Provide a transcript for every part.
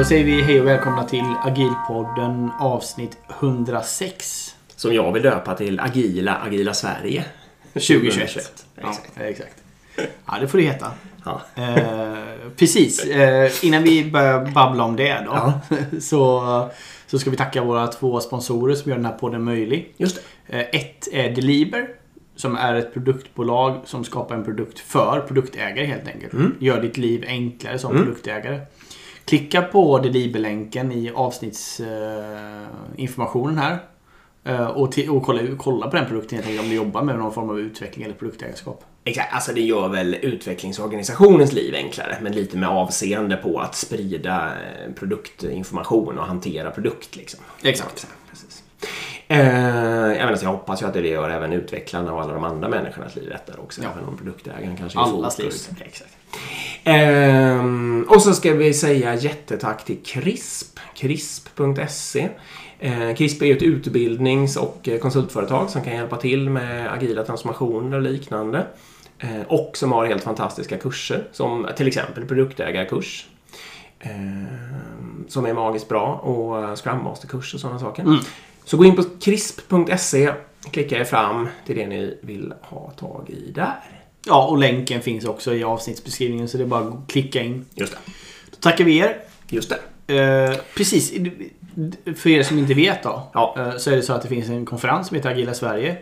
Då säger vi hej och välkomna till Agilpodden avsnitt 106. Som jag vill döpa till Agila, Agila Sverige. 2021. Ja, Exakt. exakt. Ja, det får det heta. Ja. Eh, precis. Eh, innan vi börjar babbla om det då. Ja. Så, så ska vi tacka våra två sponsorer som gör den här podden möjlig. Just. Eh, ett är Deliber. Som är ett produktbolag som skapar en produkt för produktägare helt enkelt. Mm. Gör ditt liv enklare som Mm. produktägare. Klicka på Deliber-länken i avsnittsinformationen här. Eh, och, ti- och kolla, kolla på den produkten helt enkelt om du jobbar med någon form av utveckling eller produktägarskap. Exakt, alltså det gör väl utvecklingsorganisationens liv enklare, men lite med avseende på att sprida eh, produktinformation och hantera produkt. Liksom. Exakt. Precis. Eh, jag, menar, jag hoppas ju att det gör även utvecklarna och alla de andra människornas liv lättare också. Ja. Även om produktägaren kanske är Allas liv. Exakt. Ehm, och så ska vi säga jättetack till CRISP, CRISP.se. Eh, CRISP är ju ett utbildnings och eh, konsultföretag som kan hjälpa till med agila transformationer och liknande. Eh, och som har helt fantastiska kurser som till exempel produktägarkurs. Eh, som är magiskt bra och eh, Scrum Master-kurs och sådana saker. Mm. Så gå in på crisp.se, klicka er fram till det ni vill ha tag i där. Ja, och länken finns också i avsnittsbeskrivningen så det är bara att klicka in. Just det. Då tackar vi er. Just det. Eh, precis. För er som inte vet då. Ja. eh, Så är det så att det finns en konferens som heter Agila Sverige.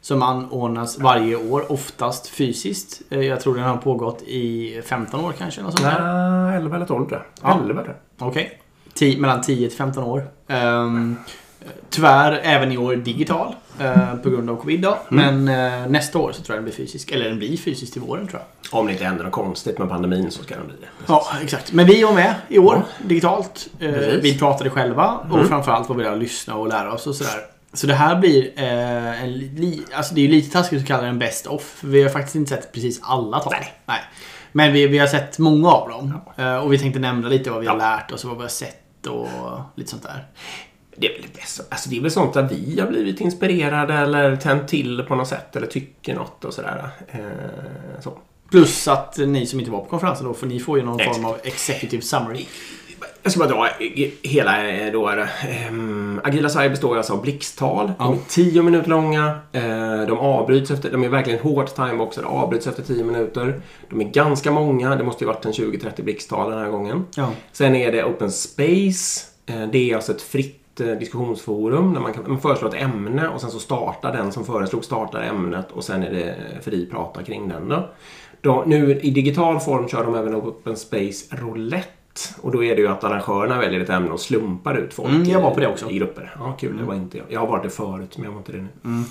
Som anordnas varje år, oftast fysiskt. Eh, Jag tror den har pågått i 15 år kanske. Något sånt där. Nej, 11 eller 12 tror jag. Ja. 11 tror jag. Okej. Mellan 10 till 15 år. Ehm, tyvärr även i år digital. eh, på grund av covid då. Mm. Men eh, nästa år så tror jag den blir fysisk. Eller den blir fysisk till våren tror jag. Om det inte händer något konstigt med pandemin så ska den bli det. Ja, exakt. Men vi var med i år digitalt. Eh, vi pratade själva och Mm. framförallt var vi där och lyssnade och lära oss och sådär. Så det här blir eh, en li- Alltså det är lite taskigt att kalla den best off. För vi har faktiskt inte sett precis alla tal. Nej. Men vi, vi har sett många av dem. Eh, och vi tänkte nämna lite vad vi har Ja. lärt oss och vad vi har sett och lite sånt där. Det är väl. Alltså det är väl sånt där vi har blivit inspirerade eller tänt till på något sätt eller tycker något och sådär. Eh, så. Plus att ni som inte var på konferensen då, för ni får ju någon Exakt. form av executive summary. Jag ska bara dra hela eh, då. ehm, Agila Sverige består alltså av blixttal. De är Ja. 10 minuter långa. Eh, de avbryts efter, de är verkligen hårt timeboxade. Avbryts efter 10 minuter. De är ganska många. Det måste ju varit en 20-30 blixttal den här gången. Ja. Sen är det Open Space. Det är alltså ett fritt diskussionsforum där man kan man föreslår ett ämne och sen så startar den som föreslog startar ämnet och sen är det fri prata kring den då. då. Nu i digital form kör de även Open Space Roulette och då är det ju att arrangörerna väljer ett ämne och slumpar ut folk Mm, jag var på det också. i grupper. Ja, kul. Det var inte jag. Jag har varit det förut men jag var inte det nu. Mm.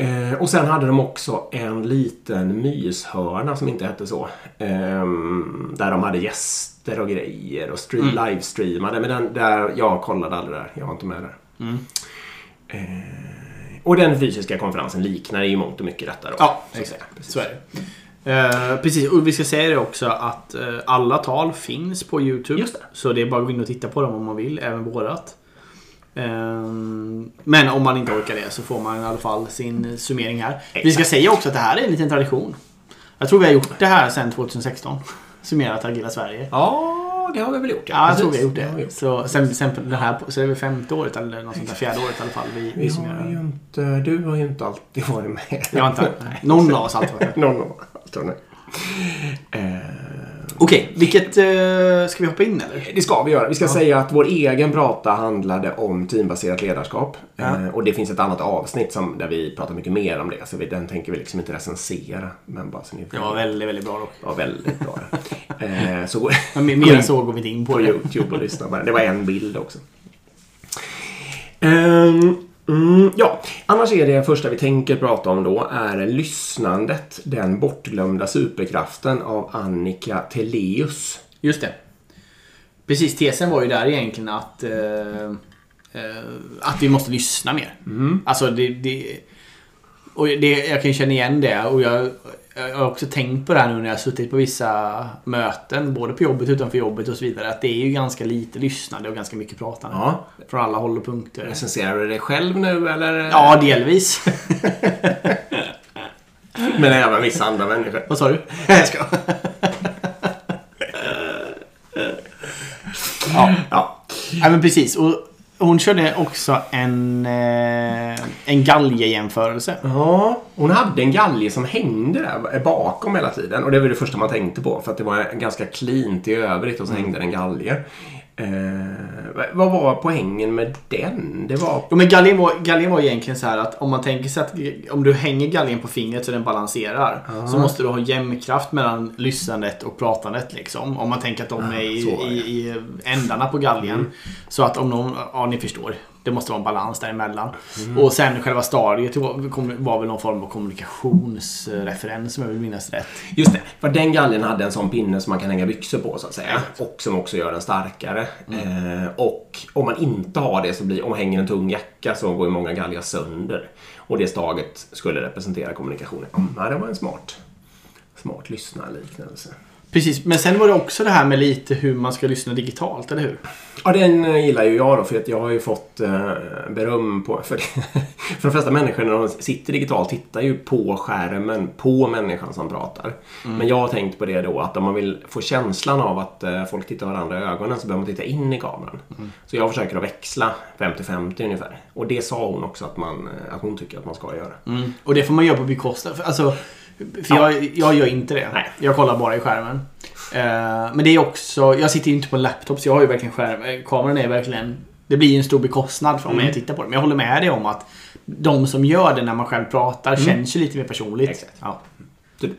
Eh, och sen hade de också en liten myshörna som inte hette så. Ehm, där de hade gäster och grejer och stream, Mm. livestreamade. Men den, där, jag kollade aldrig där. Jag var inte med där. Mm. Eh, och den fysiska konferensen liknar i mångt och mycket detta då. Ja, Så exakt. Precis. Så är det. Eh, precis, och vi ska säga det också att eh, alla tal finns på YouTube. Just det. Så det är bara att gå in och titta på dem om man vill, även vårat. Eh, men om man inte orkar det så får man i alla fall sin summering här. Vi ska säga också att det här är en liten tradition. Jag tror vi har gjort det här sedan 2016. Summerat Agila Sverige. Ja, det har vi väl gjort. Ja, jag tror vi har gjort det. har gjort. Så, sen, sen den här, så är det femte året eller något sånt där, fjärde året i alla fall. Vi, vi har summerar. ju inte, du har ju inte alltid varit med. Jag har inte, någon av oss har alltid varit med. Någon av oss. tror jag. Eh, Okej, vilket... eh, ska vi hoppa in eller? Det ska vi göra. Vi ska säga att vår egen prata handlade om teambaserat ledarskap. Ja. Eh, och det finns ett annat avsnitt som, där vi pratar mycket mer om det. Så vi, den tänker vi liksom inte recensera. Men bara så ni Det var väldigt, väldigt bra dock. Det var väldigt bra. eh, så Men mer- än så går vi inte in på på det. YouTube och lyssna den. Det var en bild också. Ehm, mm, ja, annars är det första vi tänker prata om då är lyssnandet. Den bortglömda superkraften av Annika Teleus. Just det. Precis, tesen var ju där egentligen att... eh, eh, att vi måste lyssna mer. Alltså det... det och det, jag kan känna igen det och jag, jag har också tänkt på det här nu när jag har suttit på vissa möten, både på jobbet och utanför jobbet och så vidare, att det är ju ganska lite lyssnande och ganska mycket pratande. Ja. Från alla håll och punkter. Recenserar du dig själv nu eller? Ja, delvis. Men även vissa andra människor. Vad sa du? Jag ska. Ja. Ja. ja, men precis. Och hon körde också en, eh, en galjejämförelse. Ja, hon hade en galge som hängde där bakom hela tiden. Och det var det första man tänkte på. För att det var ganska cleant i övrigt och så hängde det en galge. Eh, vad var poängen med den? Det var... Jo, men galgen var, galgen var egentligen så här att om man tänker sig att om du hänger galgen på fingret så den balanserar. Så måste du ha jämnkraft mellan lyssnandet och pratandet. Liksom. Om man tänker att de är i, i, i ändarna på galgen. Så att om någon, ja ni förstår. Det måste vara en balans däremellan. Och sen själva stadiet var, väl någon form av kommunikationsreferens om jag vill minnas rätt. Just det, för den galgen hade en sån pinne som man kan hänga byxor på så att säga. Och som också gör den starkare. Eh, och om man inte har det så blir, om man hänger en tung jacka så går ju många galgar sönder. Och det staget skulle representera kommunikationen. Ja, det var en smart, smart lyssnarliknelse. Precis, men sen var det också det här med lite hur man ska lyssna digitalt, eller hur? Ja, den eh, gillar ju jag då för att jag har ju fått eh, beröm på... För, för de flesta människor när de sitter digitalt tittar ju på skärmen, på människan som pratar. Men jag har tänkt på det då att om man vill få känslan av att eh, folk tittar varandra i ögonen så behöver man titta in i kameran. Så jag försöker att växla 50-50 ungefär. Och det sa hon också att, man, att hon tycker att man ska göra. Mm. Och det får man göra på bekostnad. Alltså, för jag, jag gör inte det. Nej. Jag kollar bara i skärmen. Eh, men det är också... Jag sitter ju inte på en laptop så jag har ju verkligen skärm. eh, Kameran är verkligen... Det blir ju en stor bekostnad för om Mm. jag tittar på det. Men jag håller med dig om att de som gör det när man själv pratar känns ju lite mer personligt. Mm. Exakt. Ja.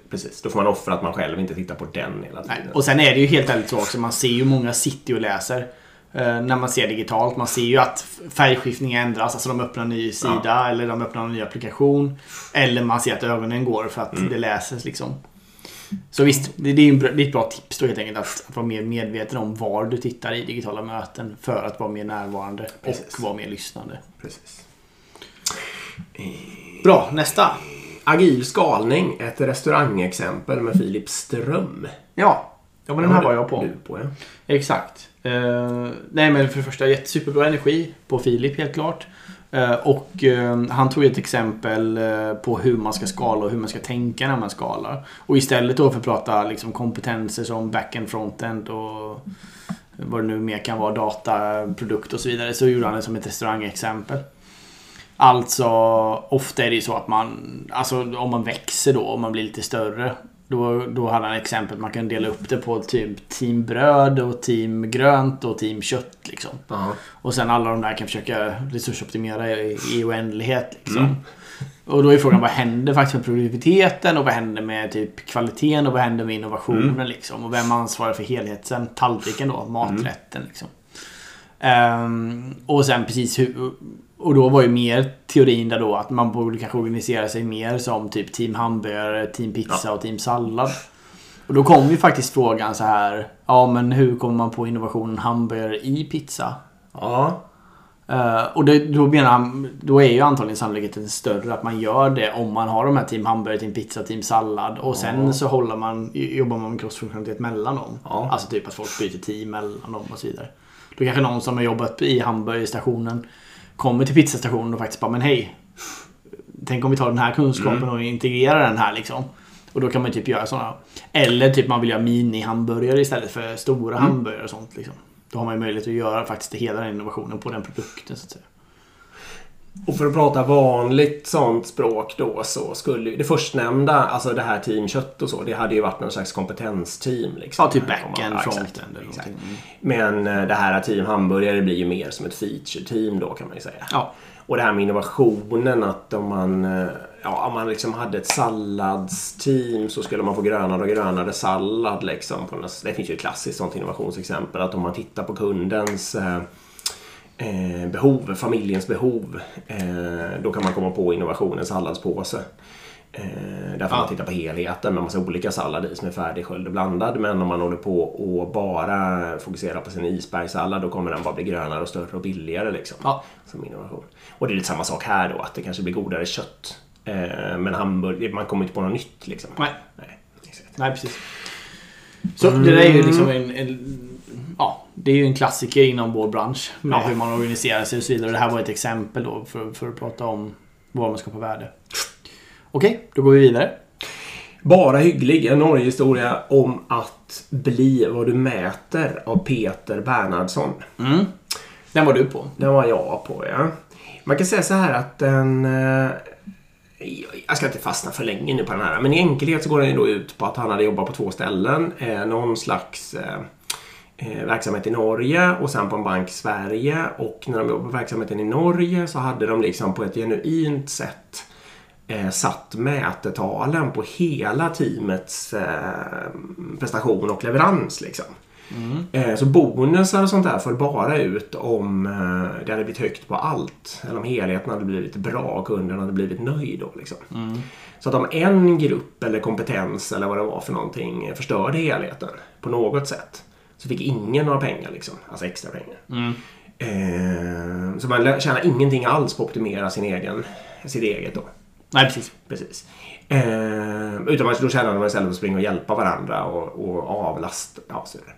Precis, då får man offra att man själv inte tittar på den hela Nej. tiden. Och sen är det ju helt ärligt så också. Man ser ju många sitter och läser. Eh, när man ser digitalt. Man ser ju att färgskiftning ändras. Alltså de öppnar en ny sida eller de öppnar en ny applikation. Eller man ser att ögonen går för att det läses liksom. Så visst, det är, det ett bra tips då helt enkelt att, att vara mer medveten om var du tittar i digitala möten för att vara mer närvarande Precis. och vara mer lyssnande. Precis. Bra, nästa. Agil skalning, ett restaurangexempel med Filip Ström. Ja, ja men den här var jag på. På ja. Exakt. Eh, nej men för det första jätte- superbra energi på Filip helt klart. Eh, och eh, han tog ett exempel eh, på hur man ska skala och hur man ska tänka när man skalar. Och istället då för att prata liksom, kompetenser som backend, frontend och vad det nu mer kan vara, data, produkt och så vidare. Så gjorde han det som ett restaurangexempel. Alltså, ofta är det ju så att man, alltså om man växer då, om man blir lite större. Då, då hade han exempel, man kan dela upp det på typ team bröd och team grönt och team kött liksom. Ja. Och sen alla de där kan försöka resursoptimera i, i oändlighet liksom. Och då är frågan vad händer faktiskt med produktiviteten och vad händer med typ kvaliteten och vad händer med innovationen liksom. Och vem ansvarar för helheten? Tallriken då, maträtten liksom. Ehm, och sen precis hur... Och då var ju mer teorin där då att man borde kanske organisera sig mer som typ team hamburgare, team pizza och team sallad. Och då kom ju faktiskt frågan så här. Ja men hur kommer man på innovationen hamburgare i pizza? ja. Eh, och det, då menar han, då är ju antagligen sannolikheten större att man gör det om man har de här team hamburgare, team pizza, team sallad. Och sen Ja. så håller man, jobbar man med crossfunktionalitet mellan dem. Ja. Alltså typ att folk byter team mellan dem och så vidare. Då kanske någon som har jobbat i hamburgerstationen kommer till pizzastationen och faktiskt bara men hej. Tänk om vi tar den här kunskapen Mm. och integrerar den här liksom. Och då kan man typ göra sådana. Eller typ man vill göra mini-hamburgare istället för stora Mm. hamburgare och sånt liksom. Då har man ju möjlighet att göra faktiskt hela den innovationen på den produkten så att säga. Och för att prata vanligt sånt språk då så skulle ju det förstnämnda, alltså det här team kött och så, det hade ju varit någon slags kompetensteam. Liksom. Ja, typ backend, frontend eller exakt. någonting. Men eh, det här team hamburgare blir ju mer som ett feature-team då kan man ju säga. Ja. Och det här med innovationen att om man, eh, ja, om man liksom hade ett salladsteam så skulle man få grönare och grönare sallad. Liksom på något, det finns ju ett klassiskt sånt innovationsexempel att om man tittar på kundens eh, eh, behov, familjens behov, eh, då kan man komma på innovationen salladspåse. Eh, där får Ja. man titta på helheten med massa olika sallad i som är färdigsköljd och blandad. Men om man håller på och bara fokuserar på sin isbergssallad då kommer den bara bli grönare och större och billigare. Liksom, Ja. Som innovation. Och det är lite samma sak här då, att det kanske blir godare kött. Eh, men hamburgare, man kommer inte på något nytt liksom. Nej. Nej. Nej, precis. Så det där är ju liksom en, en... Det är ju en klassiker inom vår bransch. Med Ja. hur man organiserar sig och så vidare. Det här var ett exempel då för, för att prata om vad man skapar värde. Okej, då går vi vidare. Bara hygglig. En Norgehistoria om att bli vad du mäter av Peter Bernhardsson. Mm. Den var du på. Den var jag på, ja. Man kan säga så här att den... eh, Jag ska inte fastna för länge nu på den här. Men i enkelhet så går den ju då ut på att han hade jobbat på två ställen. Eh, någon slags eh, verksamhet i Norge och sen på en bank i Sverige. Och när de jobbade på verksamheten i Norge så hade de liksom på ett genuint sätt eh, satt mätetalen på hela teamets eh, prestation och leverans. Liksom. Eh, Så bonusar och sånt där föll bara ut om eh, det hade blivit högt på allt. Eller om helheten hade blivit bra och kunden hade blivit nöjd. Då, liksom. Så att om en grupp eller kompetens eller vad det var för någonting förstörde helheten på något sätt så fick ingen några pengar. Liksom, alltså extra pengar. Eh, så man tjänar ingenting alls på att optimera sin egen, sitt eget. Då. Nej, precis. Precis. Eh, utan man, då tjänar man istället på att springa och hjälpa varandra och, och avlasta. Ja, så vidare.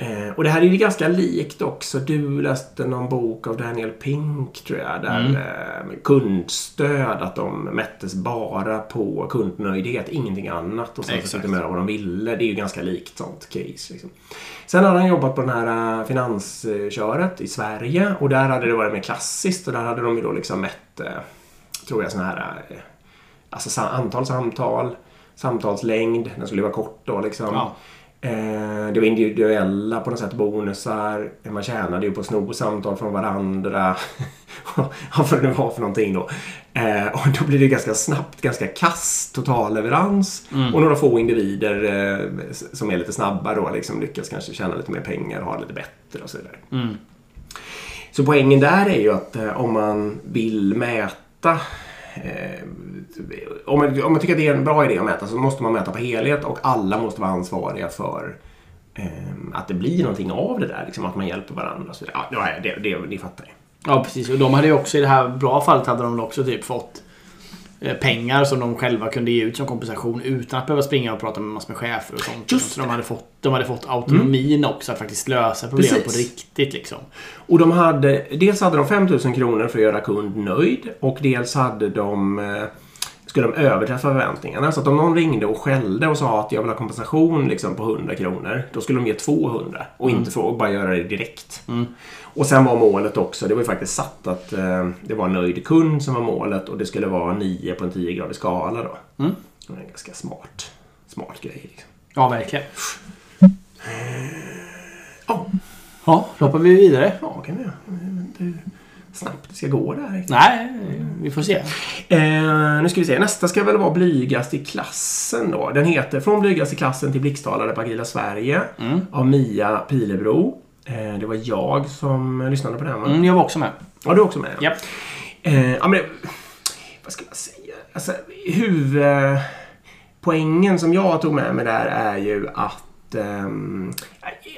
Eh, och det här är ju ganska likt också. Du läste någon bok av Daniel Pink tror jag. Där eh, med kundstöd. Att de mättes bara på kundnöjdhet. Ingenting annat. Och sen så Exakt. fick de göra vad de ville. Det är ju ganska likt sånt case. Liksom. Sen hade han jobbat på den här eh, finansköret i Sverige. Och där hade det varit mer klassiskt. Och där hade de ju då liksom mätt, eh, tror jag, såna här eh, Alltså antal samtal, samtalslängd, den skulle vara kort då liksom. Ja. Eh, det var individuella på något sätt bonusar. Man tjänade ju på att sno samtal från varandra. Vad det nu var för någonting då. Eh, och då blir det ganska snabbt ganska kass totalleverans. Och några få individer eh, som är lite snabbare då liksom lyckas kanske tjäna lite mer pengar och ha det lite bättre och så vidare. Så poängen där är ju att om man vill mäta Eh, om, man, om man tycker att det är en bra idé att mäta så måste man mäta på helhet och alla måste vara ansvariga för eh, att det blir någonting av det där. Liksom, att man hjälper varandra. Så ja, det, det, det, ni fattar ju. Ja, precis. Och de hade ju också i det här bra fallet hade de också typ fått pengar som de själva kunde ge ut som kompensation utan att behöva springa och prata med massor med chefer och sånt. Just så de hade, fått, de hade fått autonomin också att faktiskt lösa problemen på riktigt liksom. Och de hade, dels hade de 5000 kronor för att göra kund nöjd och dels hade de eh, skulle de överträffa förväntningarna. Så att om någon ringde och skällde och sa att jag vill ha kompensation liksom, på 100 kronor. Då skulle de ge 200 och inte fråga, bara göra det direkt. Och sen var målet också, det var ju faktiskt satt att eh, det var nöjd kund som var målet och det skulle vara 9 på en 10-gradig skala då. Det var en ganska smart, smart grej. Liksom. Ja, verkligen. Ja, Ja, då hoppar vi vidare. ja kan vi göra. Snabbt det ska gå där. Nej, vi får se. Eh, nu ska vi se. Nästa ska väl vara Blygast i klassen då. Den heter Från Blygast i klassen till Blixttalare på Agila Sverige av Mia Pilebro. Eh, det var jag som lyssnade på den va? Mm, jag var också med. Ja, du är också med? Japp. Eh, ja, men, vad ska man säga? Alltså, huvudpoängen som jag tog med mig där är ju att ehm,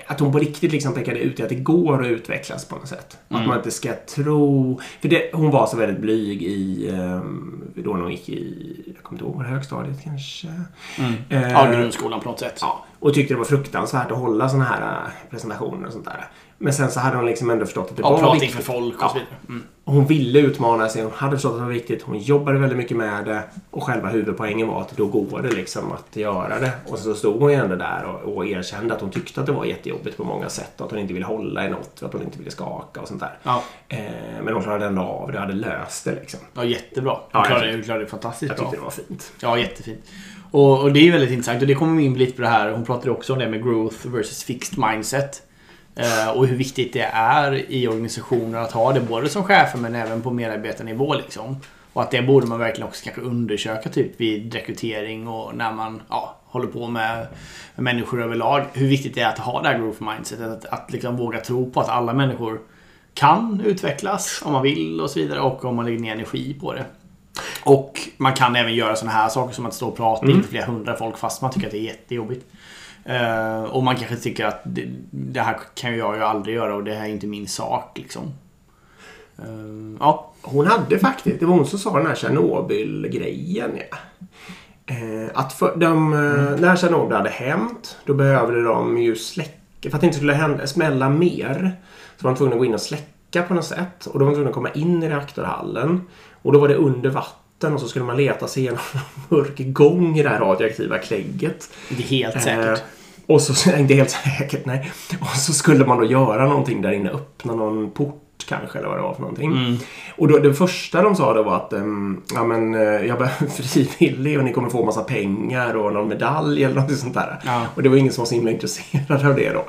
att hon på riktigt liksom pekade ut att det går att utvecklas på något sätt. Att man inte ska tro... För det, hon var så väldigt blyg i... Um, då när hon gick i... Jag kommer inte ihåg, högstadiet kanske? Eh, Ja, grundskolan på något sätt. Ja, och tyckte det var fruktansvärt att hålla såna här eh, presentationer och sånt där. Men sen så hade hon liksom ändå förstått att det Ja, var prata viktigt. inför folk och Ja. så vidare. Mm. Hon ville utmana sig, hon hade förstått att det var viktigt, hon jobbade väldigt mycket med det och själva huvudpoängen var att då går det liksom att göra det. Och så stod hon ju ändå där och, och erkände att hon tyckte att det var jättejobbigt på många sätt att hon inte ville hålla i något att hon inte ville skaka och sånt där. Ja. Eh, men hon klarade ändå av det hade löst det liksom. ja, jättebra. Ja, Du jag klarade, tyckte- du klarade det fantastiskt Jag bra. tyckte det var fint. Ja, jättefint. Och, och det är väldigt intressant och det kommer vi in lite på det här. Hon pratade också om det med growth versus fixed mindset. Eh, och hur viktigt det är i organisationer att ha det både som chefer men även på medarbetarnivå liksom. Och att det borde man verkligen också kanske undersöka typ vid rekrytering och när man ja, håller på med, med människor överlag. Hur viktigt det är att ha det här growth mindsetet. Att, att liksom våga tro på att alla människor kan utvecklas om man vill och så vidare och om man lägger ner energi på det. Och man kan även göra sådana här saker som att stå och prata inför flera hundra folk fast man tycker att det är jättejobbigt. Eh, och man kanske tycker att det, det här kan jag ju aldrig göra och det här är inte min sak liksom. Eh, ja. Hon hade faktiskt, det var hon som sa den här Tjernobyl-grejen. Ja. Eh, att för, de, eh, när Tjernobyl hade hänt, då behövde de ju släcka, för att det inte skulle hända, smälla mer. Så var de tvungna att gå in och släcka på något sätt. Och då var de tvungna att komma in i reaktorhallen. Och då var det under vatten och så skulle man leta sig igenom en mörk gång i det här radioaktiva klägget. Det är helt Eh, säkert. och så, inte helt säkert, nej. Och så skulle man då göra någonting där inne, öppna någon port kanske eller vad det var för någonting. Mm. Och då, det första de sa då var att ehm, ja, men, eh, jag behöver frivillig och ni kommer få massa pengar och någon medalj eller något sånt där. Ja. Och det var ingen som var så himla intresserad av det då.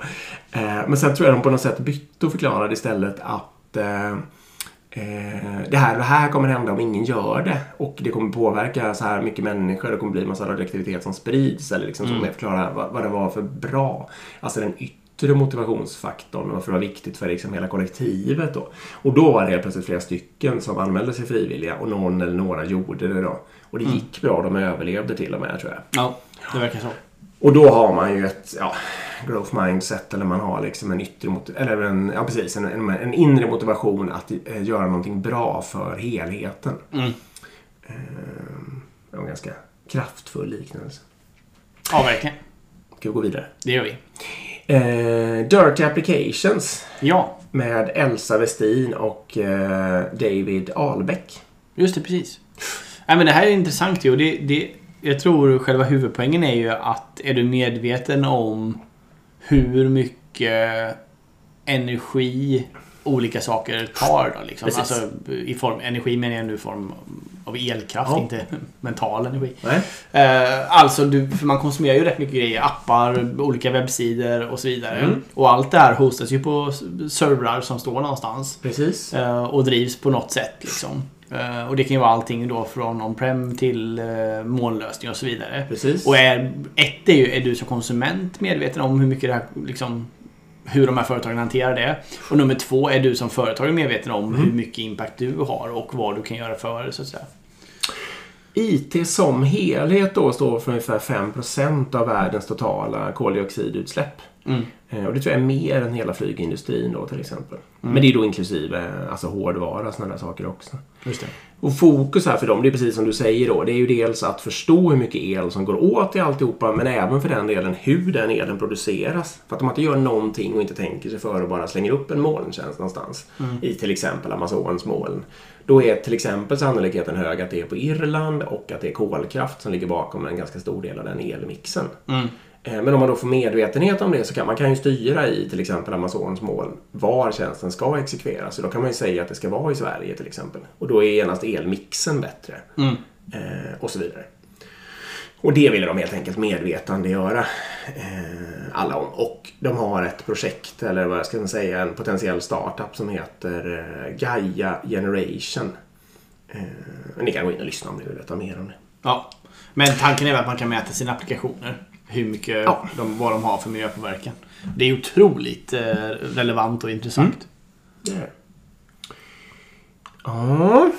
Eh, men sen tror jag de på något sätt bytte och förklarade istället att eh, Eh, det, här, det här kommer hända om ingen gör det. Och det kommer påverka så här mycket människor. Det kommer bli en massa radioaktivitet som sprids. Eller liksom Mm. som jag förklarar vad, vad det var för bra. Alltså den yttre motivationsfaktorn. Varför det var viktigt för liksom hela kollektivet då. Och då var det helt plötsligt flera stycken som anmälde sig frivilliga. Och någon eller några gjorde det då. Och det gick bra. De överlevde till och med tror jag. Ja, det verkar så. Och då har man ju ett ja, growth mindset eller man har liksom en yttre eller en, ja, precis, en, en, en inre motivation att eh, göra någonting bra för helheten. Mm. Eh, det var en ganska kraftfull liknelse. Ja, verkligen. Ska vi gå vidare? Det gör vi. Eh, Dirty Applications Ja, med Elsa Westin och eh, David Ahlbeck. just det. Precis. Nej, men det här är intressant ju. Det, det, jag tror själva huvudpoängen är ju att är du medveten om hur mycket energi olika saker tar då liksom. Precis. Alltså i form, energi menar jag nu i form av elkraft, Ja. inte mental energi. Eh, alltså, du, för man konsumerar ju rätt mycket grejer. Appar, olika webbsidor och så vidare. Mm. Och allt det här hostas ju på servrar som står någonstans. Precis. eh, och drivs på något sätt. Liksom. Eh, och det kan ju vara allting då från on-prem till uh, molnlösning och så vidare. Precis. Och är, ett är ju, är du som konsument medveten om hur mycket det här, liksom, hur de här företagen hanterar det. Och nummer två, är du som företag medveten om Mm. hur mycket impact du har och vad du kan göra för det, så att säga. IT som helhet då står för ungefär 5% av världens totala koldioxidutsläpp. Mm. Eh, Och det tror jag är mer än hela flygindustrin då till exempel. Men det är då inklusive alltså hårdvara och sådana där saker också. Just det. Och fokus här för dem, det är precis som du säger då. Det är ju dels att förstå hur mycket el som går åt i alltihopa, men även för den delen hur den elen produceras. För att om man inte gör någonting och inte tänker sig för och bara slänger upp en molntjänst någonstans, i till exempel Amazons moln, då är till exempel sannolikheten hög att det är på Irland och att det är kolkraft som ligger bakom en ganska stor del av den elmixen. Mm. Eh, Men om man då får medvetenhet om det så kan man kan ju styra i till exempel Amazons moln var tjänsten ska exekveras. Så då kan man ju säga att det ska vara i Sverige till exempel. Och då är genast elmixen bättre. Mm. Eh, och så vidare. Och det ville de helt enkelt medvetandegöra eh, alla om. Och de har ett projekt, eller vad ska man säga, en potentiell startup som heter eh, Gaia Generation. Eh, ni kan gå in och lyssna om ni vill veta mer om det. Ja. Men tanken är väl att man kan mäta sina applikationer. Hur mycket Ja. de, vad de har för miljöpåverkan. Det är otroligt eh, relevant och intressant. Är det. Ja,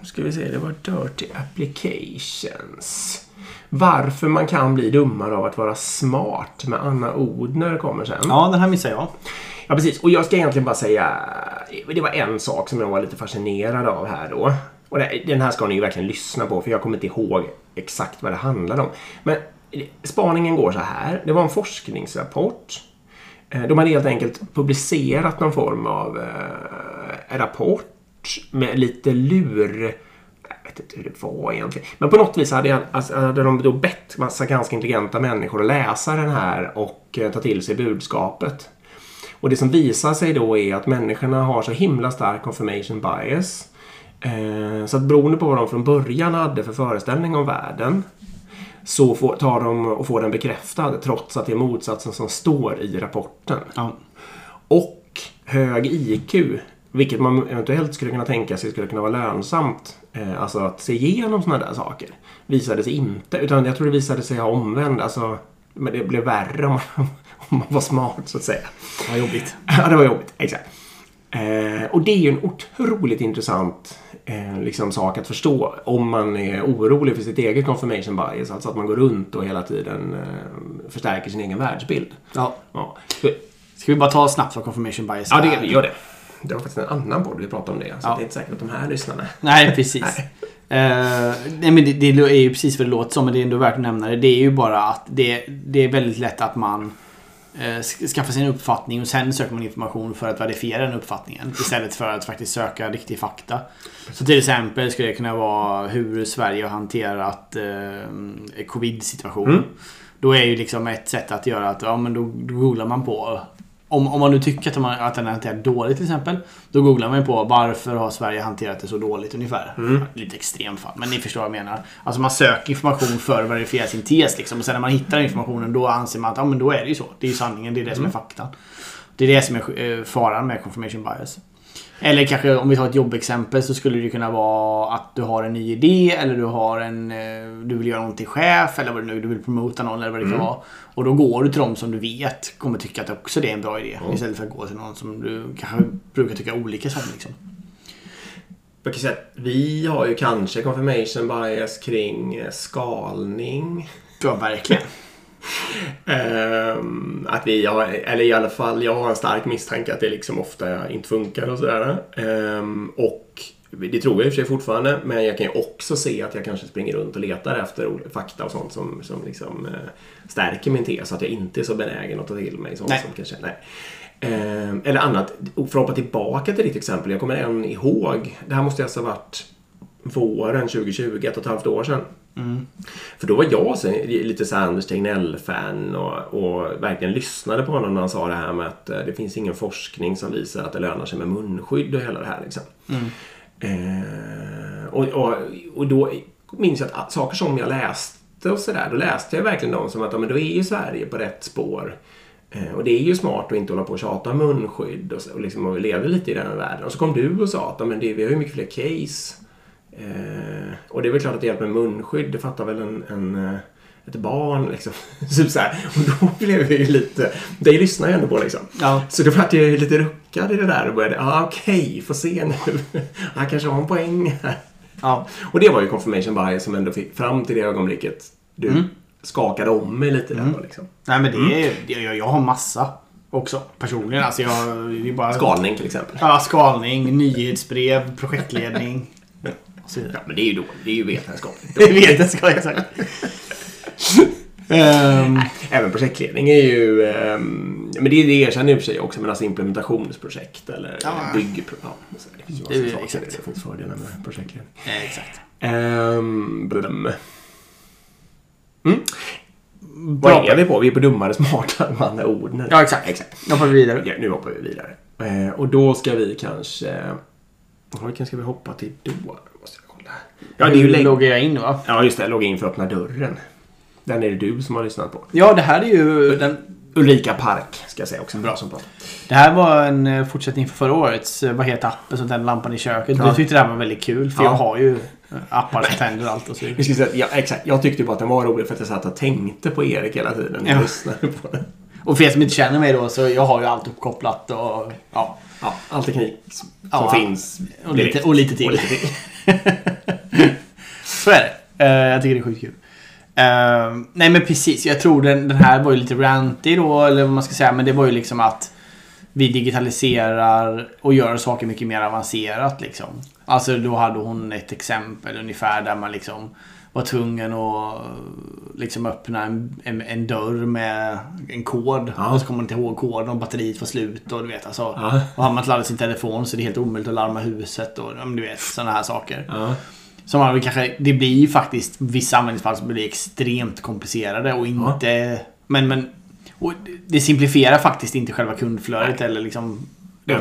nu ska vi se. Det var Dirty Applications. Varför man kan bli dummare av att vara smart med Anna Odner kommer sen. Ja, den här missar jag. Ja, precis. Och jag ska egentligen bara säga... Det var en sak som jag var lite fascinerad av här då. Och den här ska ni ju verkligen lyssna på för jag kommer inte ihåg exakt vad det handlade om. Men spaningen går så här. Det var en forskningsrapport. Eh, de hade helt enkelt publicerat någon form av eh, rapport med lite lur... Jag vet inte hur det var egentligen. Men på något vis hade, jag, alltså, hade de då bett massa ganska intelligenta människor att läsa den här och eh, ta till sig budskapet. Och det som visar sig då är att människorna har så himla stark confirmation bias. Eh, så att beroende på vad de från början hade för föreställning om världen så får, tar de och får den bekräftad trots att det är motsatsen som står i rapporten. Ja. Och hög IQ, vilket man eventuellt skulle kunna tänka sig skulle kunna vara lönsamt. Eh, alltså att se igenom sådana där saker. Visade sig inte, utan jag tror det visade sig ha omvänd. Alltså, men det blev värre om man, om man var smart så att säga. Vad jobbigt. Ja, det var jobbigt. Exakt. Eh, och det är ju en otroligt intressant eh, liksom, sak att förstå om man är orolig för sitt eget confirmation bias. Alltså att man går runt och hela tiden eh, förstärker sin egen världsbild. Ja. Ja, Ska vi bara ta snabbt vad confirmation bias ja är? det gör det. Det var faktiskt en annan podd vi pratade om det. Så Ja. det är inte säkert att de här lyssnarna... Nej, precis. Eh, nej, men det, det är ju precis vad det låter som, men det är ändå värt att nämna det. Det är ju bara att det, det är väldigt lätt att man skaffa sig en uppfattning och sen söker man information för att verifiera den uppfattningen. Istället för att faktiskt söka riktig fakta. Så till exempel skulle det kunna vara hur Sverige har hanterat eh, covid-situation. Mm. Då är ju liksom ett sätt att göra att ja, men då, då googlar man på om, om man nu tycker att, man, att den är hanterad dåligt till exempel. Då googlar man på varför har Sverige hanterat det så dåligt ungefär. Mm. Lite extremt fall, men ni förstår vad jag menar. Alltså man söker information för att verifiera sin tes liksom. Och sen när man hittar informationen då anser man att ja, men då är det ju så. Det är ju sanningen, det är det som är faktan. Det är det som är eh, faran med confirmation bias. Eller kanske om vi tar ett jobbexempel så skulle det kunna vara att du har en ny idé eller du har en... eh, Du vill göra någonting till chef eller vad det nu du vill promota någon eller vad det kan vara. Och då går du till de som du vet kommer tycka att också det är en bra idé. Istället för att gå till någon som du kanske brukar tycka olika som. Liksom. Jag kan säga att vi har ju kanske confirmation bias kring eh, skalning. Ja, verkligen. Ehm, att vi har, eller i alla fall jag har en stark misstanke att det liksom ofta inte funkar och sådär. Ehm, och det tror jag i och för sig fortfarande, men jag kan ju också se att jag kanske springer runt och letar efter fakta och sånt som, som liksom, eh, stärker min tes. Att jag inte är så benägen att ta till mig sånt Nej. som kanske... Nej. Ehm, eller annat. För att hoppa tillbaka till ditt exempel. Jag kommer än ihåg. Det här måste alltså ha varit våren 2020, ett och ett halvt år sedan. För då var jag så, lite så Anders Tegnell-fan och, och verkligen lyssnade på honom när han sa det här med att eh, det finns ingen forskning som visar att det lönar sig med munskydd och hela det här. Liksom. Eh, och, och, och då minns jag att saker som jag läste och sådär, då läste jag verkligen dem som att ja, men då är ju Sverige på rätt spår. Eh, och det är ju smart att inte hålla på och tjata om munskydd och, så, och, liksom, och leva lite i den här världen. Och så kom du och sa att men det, vi har ju mycket fler case. Eh, och det är väl klart att det hjälper med munskydd, det fattar väl en, en eh, ett barn liksom. typ så här. Och då blev jag ju lite, det lyssnar jag ändå på liksom. Ja. Så då vart jag ju lite ruckad i det där och började, ja ah, okej, får se nu. Han kanske har en poäng här. Ja. Och det var ju confirmation bias som ändå fick fram till det ögonblicket du Mm. skakade om mig lite där då, liksom. Nej men det är det- jag, jag har massa också personligen. Alltså jag, det är bara... Skalning till exempel. Ja, skalning, nyhetsbrev, projektledning. Så. Ja, men det är ju då, det är ju vetenskapligt. Det vet jag ska exakt. Ehm, Även projektledning är ju, ehm, men det, det erkänner i och för sig också, men alltså implementationsprojekt eller Ja. byggprojekt. Ja, det finns ju Det är massa saker. exakt. Det finns fördelar med projektledning. eh, exakt. Um, blum. Mm. Bra. Vad är vi på? Vi är på dummare, smartare med andra ord. nu. Ja, exakt. exakt. Nu hoppar vi vidare. Ja, nu hoppar vi vidare. Eh, och då ska vi kanske... Vilken ska vi hoppa till då? Jag. Ja, det är ju länge... loggar jag in va? Ja, just det. Logga in för att öppna dörren. Den är det du som har lyssnat på. Ja, det här är ju... Den, Ulrika Park, ska jag säga också. Bra som pratar. det här var en eh, fortsättning för förra årets eh, Vad heter appen som tänder lampan i köket? Ja. Du tyckte det här var väldigt kul för Ja. jag har ju eh, appar som tänder allt och så vidare. Vi ska säga, ja, exakt. Jag tyckte bara att den var rolig för att jag satt och tänkte på Erik hela tiden. jag Ja. lyssnade på den. Och för er som inte känner mig då så jag har ju allt uppkopplat och ja. Ja, all teknik som Ja. finns. Och lite, och lite till. Och lite till. Så är det. Eh, jag tycker det är sjukt kul. Eh, nej men precis, jag tror den, den här var ju lite ranty då, eller vad man ska säga. Men det var ju liksom att vi digitaliserar och gör saker mycket mer avancerat liksom. Alltså då hade hon ett exempel ungefär där man liksom var tvungen att liksom öppna en, en, en dörr med en kod. Ja. Och så kommer man inte ihåg koden och batteriet var slut och du vet alltså. Ja. Och har man inte laddat sin telefon så är det helt omöjligt att larma huset och du vet sådana här saker. Ja. Som man kanske, det blir ju faktiskt vissa användningsfall som blir extremt komplicerade och inte... Men, men... Och det simplifierar faktiskt inte själva kundflödet eller liksom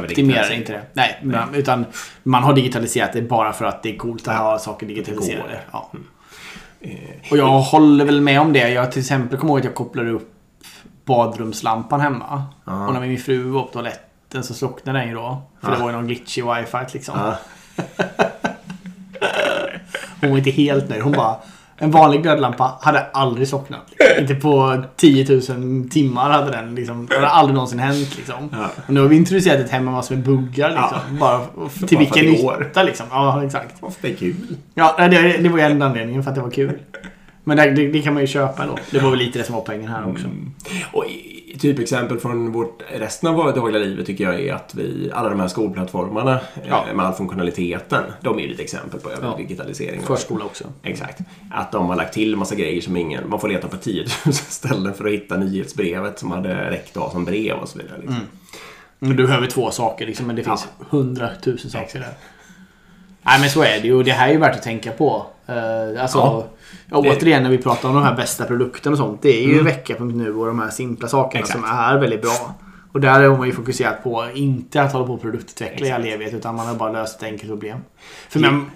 optimerar inte det. Nej, men- utan man har digitaliserat det bara för att det är coolt att ha saker digitaliserade. Ja. Eh, Och jag håller väl med om det. Jag till exempel kommer ihåg att jag kopplade upp badrumslampan hemma. Ja. Och när min fru var på toaletten så slocknade den ju då. För Ja. det var ju någon glitch i wifi liksom. Ja. Hon var inte helt nöjd. Hon bara... En vanlig glödlampa hade aldrig slocknat. Liksom. Inte på 10 000 timmar hade den liksom. Det hade aldrig någonsin hänt liksom. Ja. Och nu har vi introducerat ett hem med massor med buggar liksom. Bara till för vilken nytta liksom. Ja, exakt. Fast det är kul. Ja, det, det var ju en anledningen för att det var kul. Men det, det, det kan man ju köpa då. Det var väl lite det som var poängen här också. Och i- typexempel från vårt, resten av vårt dagliga liv tycker jag är att vi, alla de här skolplattformarna Ja. eh, med all funktionaliteten, de är ju lite exempel på Ja. digitalisering. Förskola också. Exakt. Att de har lagt till massa grejer som ingen... Man får leta på 10 000 ställen för att hitta nyhetsbrevet som hade räckt att ha som brev och så vidare. Liksom. Men du behöver två saker liksom, men det finns hundratusen saker där. Nej men så är det ju och det här är ju värt att tänka på. Uh, alltså, Ja. ja. återigen när vi pratar om de här bästa produkterna och sånt. Det är ju vecka.nu och de här simpla sakerna Exakt. som är väldigt bra. Och där har man ju fokuserat på, inte att hålla på och produktutveckla i all evighet, utan man har bara löst ett enkelt problem. För man,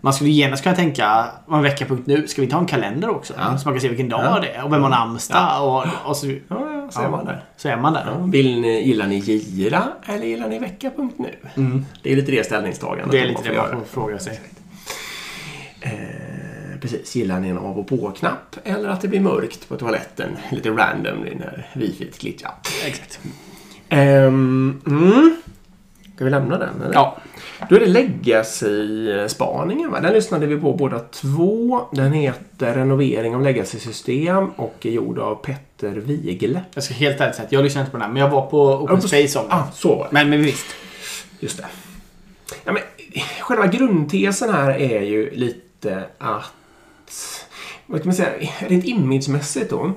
man skulle genast kunna tänka, om vecka.nu, ska vi ta en kalender också? Ja. Så man kan se vilken dag Ja. det är och vem har namnsdag och, och så, Ja, ja, så är man där. så är man där. Ja, vill ni, gillar ni Gira eller gillar ni Vecka.nu? Det är lite det ställningstagandet. Det är man lite får det man får fråga sig. Eh, precis, gillar ni en av och på-knapp eller att det blir mörkt på toaletten lite random när wifi glitchar? Exakt. Um, mm. Ska vi lämna den? Eller? Ja. Då är det Legacy-spaningen. Den lyssnade vi på båda två. Den heter Renovering av Legacy-system och är gjord av Petter Wigle. Jag ska helt ärligt säga att jag lyssnade inte på den här, men jag var på Open på- Space om. Ah, så var. Men, men visst. Just det. Ja, men, själva grundtesen här är ju lite att... Vad kan man säga? Rent imagemässigt då.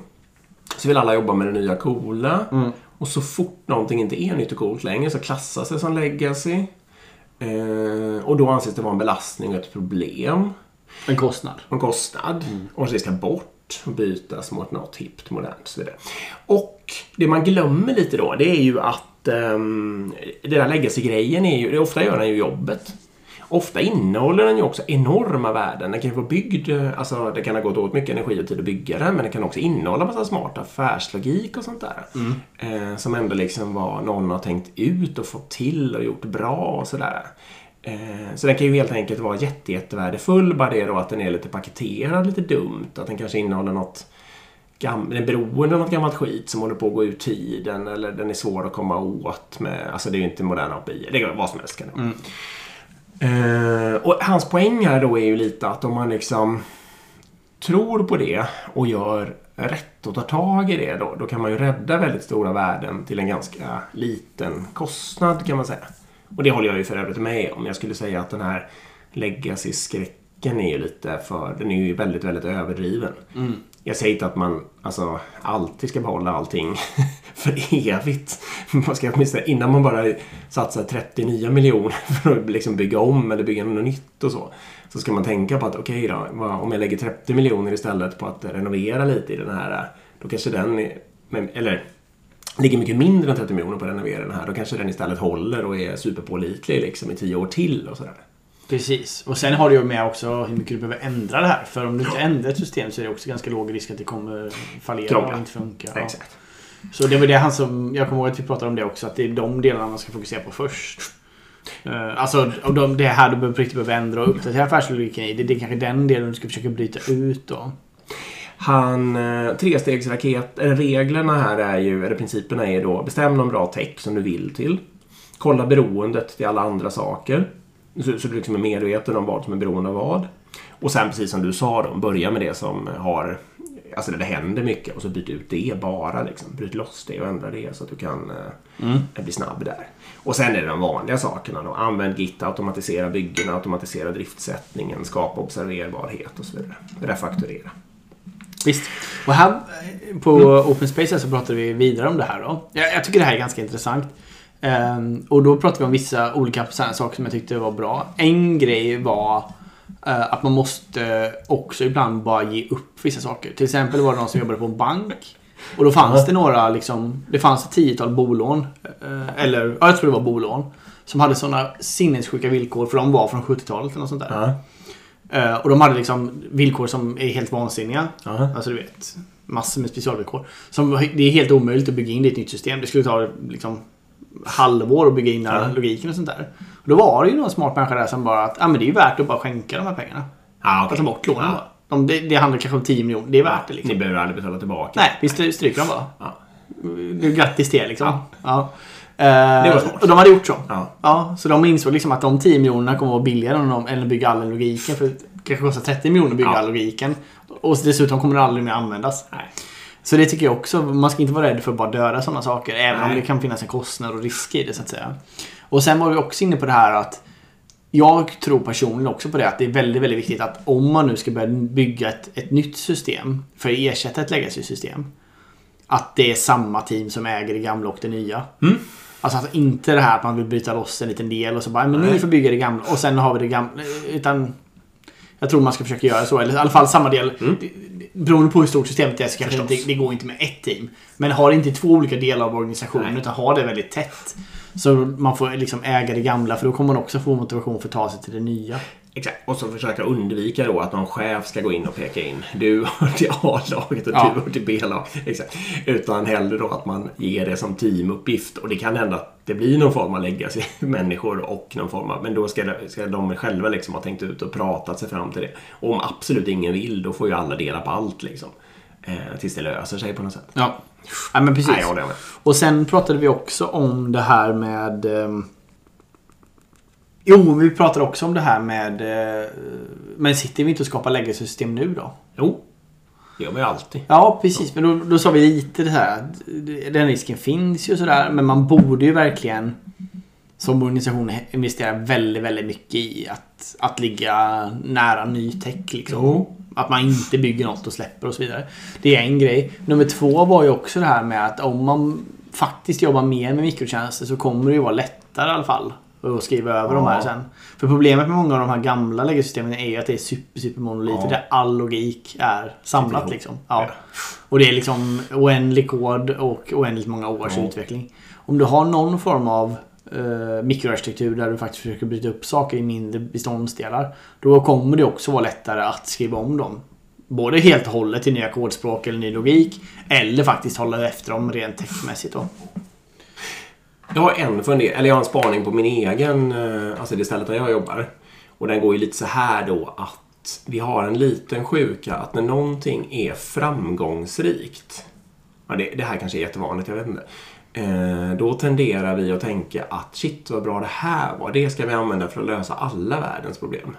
Så vill alla jobba med det nya coola. Mm. Och så fort någonting inte är nytt och coolt längre så klassas det som legacy. Eh, och då anses det vara en belastning och ett problem. En kostnad. En kostnad. Och det ska bort och bytas mot något hippt, modernt och så vidare. Och det man glömmer lite då, det är ju att um, den där legacy-grejen är ju, ofta gör den ju jobbet. Ofta innehåller den ju också enorma värden. Den kan ju vara byggd, eh, alltså det kan ha gått åt mycket energi och tid att bygga den, men den kan också innehålla massa smart affärslogik och sånt där. Eh, som ändå liksom var någon har tänkt ut och fått till och gjort bra och sådär. Eh, så den kan ju helt enkelt vara jätte, jättevärdefull, bara det då att den är lite paketerad lite dumt. Att den kanske innehåller något gam- den är beroende av något gammalt skit som håller på att gå ur tiden eller den är svår att komma åt med. Alltså det är ju inte moderna API. Det kan vara vad som helst kan det vara. Eh, och hans poäng här då är ju lite att om man liksom tror på det och gör rätt och tar tag i det då, då kan man ju rädda väldigt stora värden till en ganska liten kostnad kan man säga. Och det håller jag ju för övrigt med om. Jag skulle säga att den här legacy-skräcken är ju lite för, den är ju väldigt, väldigt överdriven. Mm. Jag säger inte att man alltså, alltid ska behålla allting för evigt. Man ska åtminstone, innan man bara satsar 39 miljoner för att liksom bygga om eller bygga något nytt och så. Så ska man tänka på att okej då, om jag lägger 30 miljoner istället på att renovera lite i den här. Då kanske den, eller ligger mycket mindre än 30 miljoner på att renovera den här. Då kanske den istället håller och är superpålitlig liksom i tio år till och sådär. Precis. Och sen har du ju med också hur mycket du behöver ändra det här. För om du inte ändrar ett system så är det också ganska låg risk att det kommer fallera Krångla. och inte funka. Ja. Exakt. Så det var det han som... Jag kommer ihåg att vi pratade om det också. Att det är de delarna man ska fokusera på först. Uh, alltså och de, det här du behöver, på riktigt behöver ändra och uppdatera affärslogiken i. Det, det är kanske den delen du ska försöka bryta ut då. Han, eh, trestegsraket, reglerna här är ju, eller principerna är då, bestäm någon bra tech som du vill till. Kolla beroendet till alla andra saker. Så, så du liksom är medveten om vad som är beroende av vad. Och sen precis som du sa då, börja med det som har, alltså det händer mycket och så byt ut det bara liksom. Bryt loss det och ändra det så att du kan eh, bli snabb där. Och sen är det de vanliga sakerna då. Använd Git, automatisera byggena, automatisera driftsättningen, skapa observerbarhet och så vidare. Refakturera. Visst. Och här eh, på Open Space så pratade vi vidare om det här då. Jag, jag tycker det här är ganska intressant. Ehm, och då pratade vi om vissa olika saker som jag tyckte var bra. En grej var eh, att man måste också ibland bara ge upp vissa saker. Till exempel var det någon som jobbade på en bank. Och då fanns det några liksom, det fanns ett tiotal bolån. eh, eller, ja, jag tror det var bolån. Som hade sådana sinnessjuka villkor för de var från 70-talet eller något sånt där. Eh, och de hade liksom villkor som är helt vansinniga. Alltså du vet, massor med specialvillkor. Som, det är helt omöjligt att bygga in i ett nytt system. Det skulle ta liksom halvår att bygga in Ja. logiken och sånt där. Och då var det ju någon smart människa där som bara att ah, men det är ju värt att bara skänka de här pengarna. Ja, Att ta bort lånen bara. De, det, det handlar kanske om 10 miljoner. Det är värt det liksom. Ni behöver aldrig betala tillbaka. Nej, vi stry- stryker dem bara. Ja. Det är Grattis till er liksom. Ja. Ja. Eh, Det var smart. och de hade gjort så. Ja. Ja, så de insåg liksom att de 10 miljonerna kommer att vara billigare än, de, än att bygga all logiken. För kanske kostar 30 miljoner att bygga Ja. logiken. Och dessutom kommer den aldrig mer användas. Nej. Så det tycker jag också. Man ska inte vara rädd för att bara döda sådana saker. Även om Nej. det kan finnas en kostnad och risk i det så att säga. Och sen var vi också inne på det här att jag tror personligen också på det att det är väldigt, väldigt viktigt att om man nu ska börja bygga ett, ett nytt system för att ersätta ett legacy-system. Att det är samma team som äger det gamla och det nya. Mm. Alltså att inte det här att man vill bryta loss en liten del och så bara men ni får bygga det gamla och sen har vi det gamla. Utan jag tror man ska försöka göra så. Eller i alla fall samma del. Mm. Beroende på hur stort systemet är så kanske det, det går inte med ett team. Men har inte två olika delar av organisationen Nej. utan har det väldigt tätt. Så man får liksom äga det gamla för då kommer man också få motivation för att ta sig till det nya. Exakt. Och så försöka undvika då att någon chef ska gå in och peka in. Du hör till A-laget och Ja. du hör till B-laget. Exakt. Utan hellre då att man ger det som teamuppgift. Och det kan hända att det blir någon form av legacy människor och någon form av... Men då ska, det- ska de själva liksom ha tänkt ut och pratat sig fram till det. Och om absolut ingen vill, då får ju alla dela på allt liksom. Eh, tills det löser sig på något sätt. Ja, ja men precis. Nej. Och sen pratade vi också om det här med... ehm, Jo, vi pratade också om det här med... eh, Men sitter vi inte och skapar legacy-system nu då? Jo, det gör man ju alltid. Ja, precis. Men då, då sa vi lite det här den risken finns ju sådär. Men man borde ju verkligen som organisation investera väldigt, väldigt mycket i att, att ligga nära ny tech. Liksom. Jo. Att man inte bygger något och släpper och så vidare. Det är en grej. Nummer två var ju också det här med att om man faktiskt jobbar mer med mikrotjänster så kommer det ju vara lättare i alla fall att skriva över de här Ja. sen. För problemet med många av de här gamla legacy-systemen är ju att det är super, super monoliter Ja. där all logik är samlat liksom. Ja. Ja. Och det är liksom oändlig kod och oändligt många års Ja. utveckling. Om du har någon form av eh, mikroarkitektur där du faktiskt försöker bryta upp saker i mindre beståndsdelar. Då kommer det också vara lättare att skriva om dem. Både helt och hållet till nya kodspråk eller ny logik. Eller faktiskt hålla efter dem rent techmässigt då. Jag har en fundering, eller jag har en spaning på min egen, eh, alltså det stället där jag jobbar. Och den går ju lite så här då att vi har en liten sjuka att när någonting är framgångsrikt. Ja, det, det här kanske är jättevanligt, jag vet inte. Eh, då tenderar vi att tänka att shit vad bra det här var. Det ska vi använda för att lösa alla världens problem.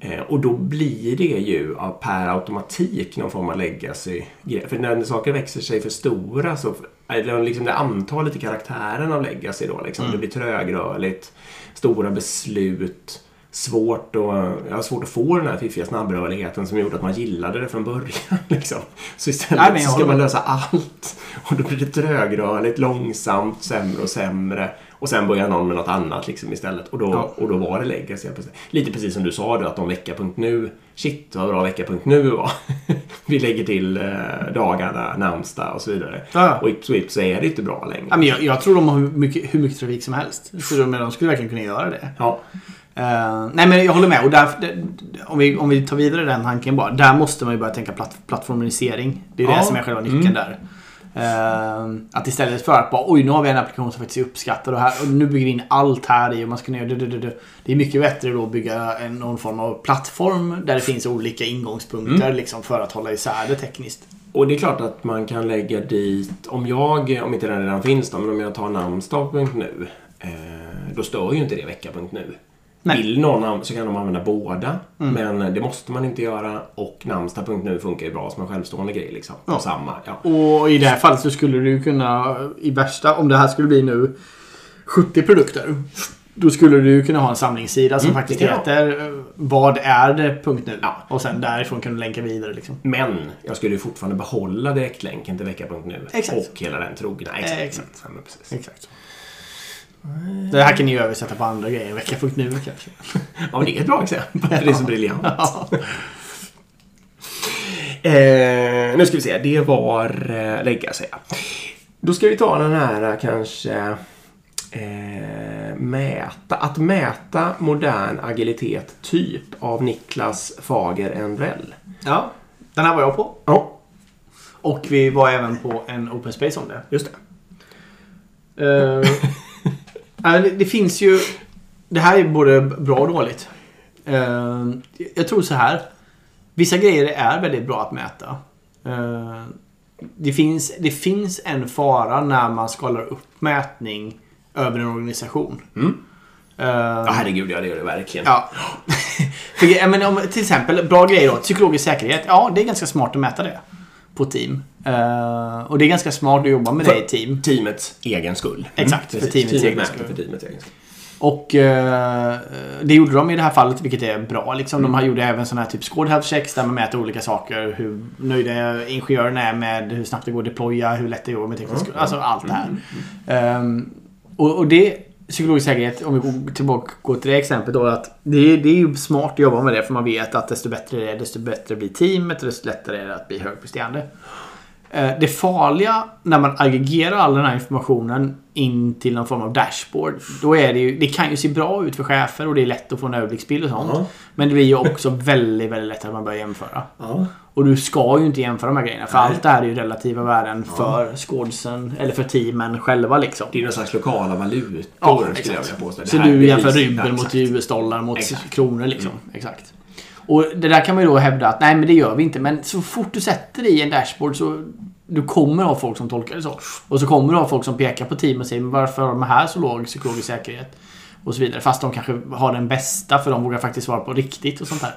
Eh, och då blir det ju per automatik någon form av legacy För när saker växer sig för stora så eller liksom det antalet i karaktären av legacy då liksom. Det blir trögrörligt, stora beslut, svårt, och, har svårt att få den här fiffiga snabbrörligheten som gjorde att man gillade det från början. Liksom. Så istället Nej, så ska man lösa allt. Och då blir det trögrörligt, långsamt, sämre och sämre. Och sen börjar någon med något annat liksom istället. Och då, Ja. och då var det legacy. Lite precis som du sa du, att om vecka.nu, shit vad bra vecka.nu var. Vi lägger till eh, dagarna, namnsdag och så vidare. Ja. Och ips och ips så är det inte bra längre. Ja, men jag, jag tror de har hur mycket, hur mycket trafik som helst. Så de, de skulle verkligen kunna göra det. Ja, Eh, nej men jag håller med. Och där, om, vi, om vi tar vidare den tanken bara. Där måste man ju börja tänka platt, plattformisering. Det är Ja. det som är själva nyckeln där. Eh, att istället för att bara oj nu har vi en applikation som faktiskt är uppskattad och, här, och nu bygger vi in allt här i och man ska göra det, det, det. Det är mycket bättre då att bygga en, någon form av plattform där det finns olika ingångspunkter liksom, för att hålla isär det tekniskt. och det är klart att man kan lägga dit, om jag, om inte den redan finns då, men om jag tar namnsdag.nu, eh, då stör ju inte det vecka.nu. Nej. Vill någon så kan de använda båda, men det måste man inte göra. Och namnsdag.nu funkar ju bra som en självstående grej liksom. Ja. Och samma, ja. Och i det här fallet så skulle du kunna, i värsta, om det här skulle bli nu 70 produkter. Då skulle du kunna ha en samlingssida som Mm, faktiskt heter eh, Vad är det? Punkt nu. Ja. Och sen därifrån kan du länka vidare liksom. Men jag skulle ju fortfarande behålla direktlänken till vecka.nu. Och hela den trogna. Exakt. Eh, exakt. Ja. Exakt. Det här kan ni översätta på andra grejer. Vecka.nu kanske. Ja, men det är ett bra exempel. Det är så briljant. Ja. Eh, nu ska vi se. Det var eh, lägga sig. Då ska vi ta den här eh, kanske eh, mäta. Att mäta modern agilitet typ av Niklas Fager Enrell. ja. Den här var jag på. Ja, Och vi var även på en open space om det. just det. Eh, det, det finns ju... Det här är både bra och dåligt. Eh, jag tror så här. Vissa grejer är väldigt bra att mäta. Eh, det, finns, det finns en fara när man skalar upp mätning över en organisation. Mm. Eh, Ja, herregud, ja det gör det verkligen. Ja. För, menar, om, till exempel, bra grejer då. Psykologisk säkerhet. Ja, det är ganska smart att mäta det. På team. Eh, och det är ganska smart att jobba med För- det i team. Teamets egen skull. Exakt, för precis. teamets Teamet egen skull. För teamets egen skull. Och eh, det gjorde de i det här fallet, vilket är bra. Liksom. De har gjorde även sådana här typ scored health checks där man mäter olika saker. Hur nöjda ingenjörerna är med hur snabbt det går att deploya, hur lätt det jobba med teknisk Alltså allt det här. Ehm, och, och det, psykologisk säkerhet, om vi går tillbaka går till det exemplet då. Att det, det är ju smart att jobba med det för man vet att desto bättre det är, desto bättre blir teamet och desto lättare är det att bli högpresterande. Eh, det farliga när man aggregerar all den här informationen in till någon form av dashboard. Då är det ju, det kan ju se bra ut för chefer och det är lätt att få en överblicksbild och sånt. Ja. Men det blir ju också väldigt, väldigt lätt att man börjar jämföra. Ja. Och du ska ju inte jämföra de här grejerna. För Nej. allt det här är ju relativa värden för skådisen, eller för teamen själva liksom. Det är någon slags lokala valutor Ja, skulle jag vilja påstå. Så du jämför rubel Ja, mot. US-dollar mot Exakt. Mm. kronor liksom. Exakt. Och det där kan man ju då hävda att nej men det gör vi inte. Men så fort du sätter det i en dashboard så du kommer ha folk som tolkar det så. Och så kommer du ha folk som pekar på team och säger men varför har de här så låg psykologisk säkerhet? Och så vidare. Fast de kanske har den bästa för de vågar faktiskt svara på riktigt och sånt där.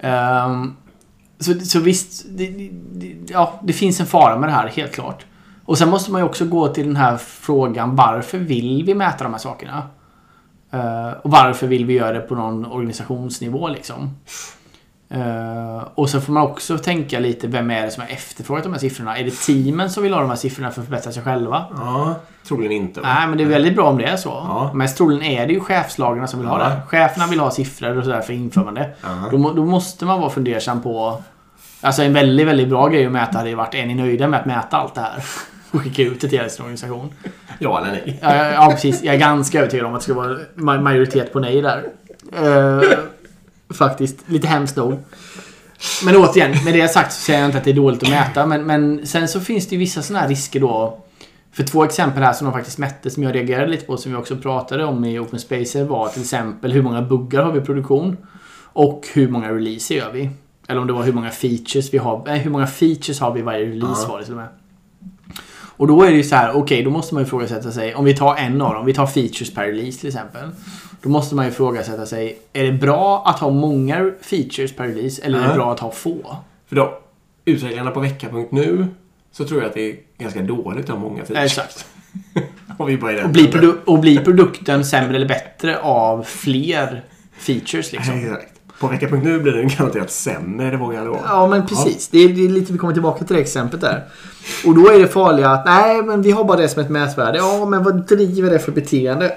Um, ehm, så, så visst, det, det, ja, det finns en fara med det här, helt klart. Och sen måste man ju också gå till den här frågan varför vill vi mäta de här sakerna? Uh, och varför vill vi göra det på någon organisationsnivå liksom? Eh, och så får man också tänka lite, vem är det som har efterfrågat de här siffrorna? Är det teamen som vill ha de här siffrorna för att förbättra sig själva? Ja, troligen inte. va? Nej, men det är väldigt bra om det är så. Ja. Mest troligen är det ju chefslagarna som vill ha Ja. det. Cheferna vill ha siffror och sådär för inför man det. Ja. Då, då måste man vara fundersam på... Alltså en väldigt, väldigt bra grej att mäta hade ju varit, är ni nöjda med att mäta allt det här? Och skicka ut det till er organisation. Ja eller nej? Ja, ja, precis. Jag är ganska övertygad om att det ska vara ma- majoritet på nej där. Eh, faktiskt. Lite hemskt nog. Men återigen, med det sagt så säger jag inte att det är dåligt att mäta. Men, men sen så finns det ju vissa sådana här risker då. För två exempel här som de faktiskt mätte som jag reagerade lite på som vi också pratade om i Open Spacer var till exempel hur många buggar har vi i produktion? Och hur många releaser gör vi? Eller om det var hur många features vi har. Nej, hur många features har vi i varje release Ja. var det till och med. Och då är det ju så här, okej, då måste man ju ifrågasätta sig. Om vi tar en av dem, vi tar features per release till exempel. Då måste man ju ifrågasätta sig, är det bra att ha många features per release eller är det bra att ha få? För då, utvecklarna på vecka.nu så tror jag att det är ganska dåligt att ha många features. Exakt. Och, vi bara Och blir, och blir produkten sämre eller bättre av fler features liksom? Exakt. På vecka.nu blir den garanterat sämre, det vågar jag lova. Ja, men precis. Det, är, det är lite vi kommer tillbaka till det exemplet där. Och då är det farliga att nej, men vi har bara det som ett mätvärde. Ja, men vad driver det för beteende?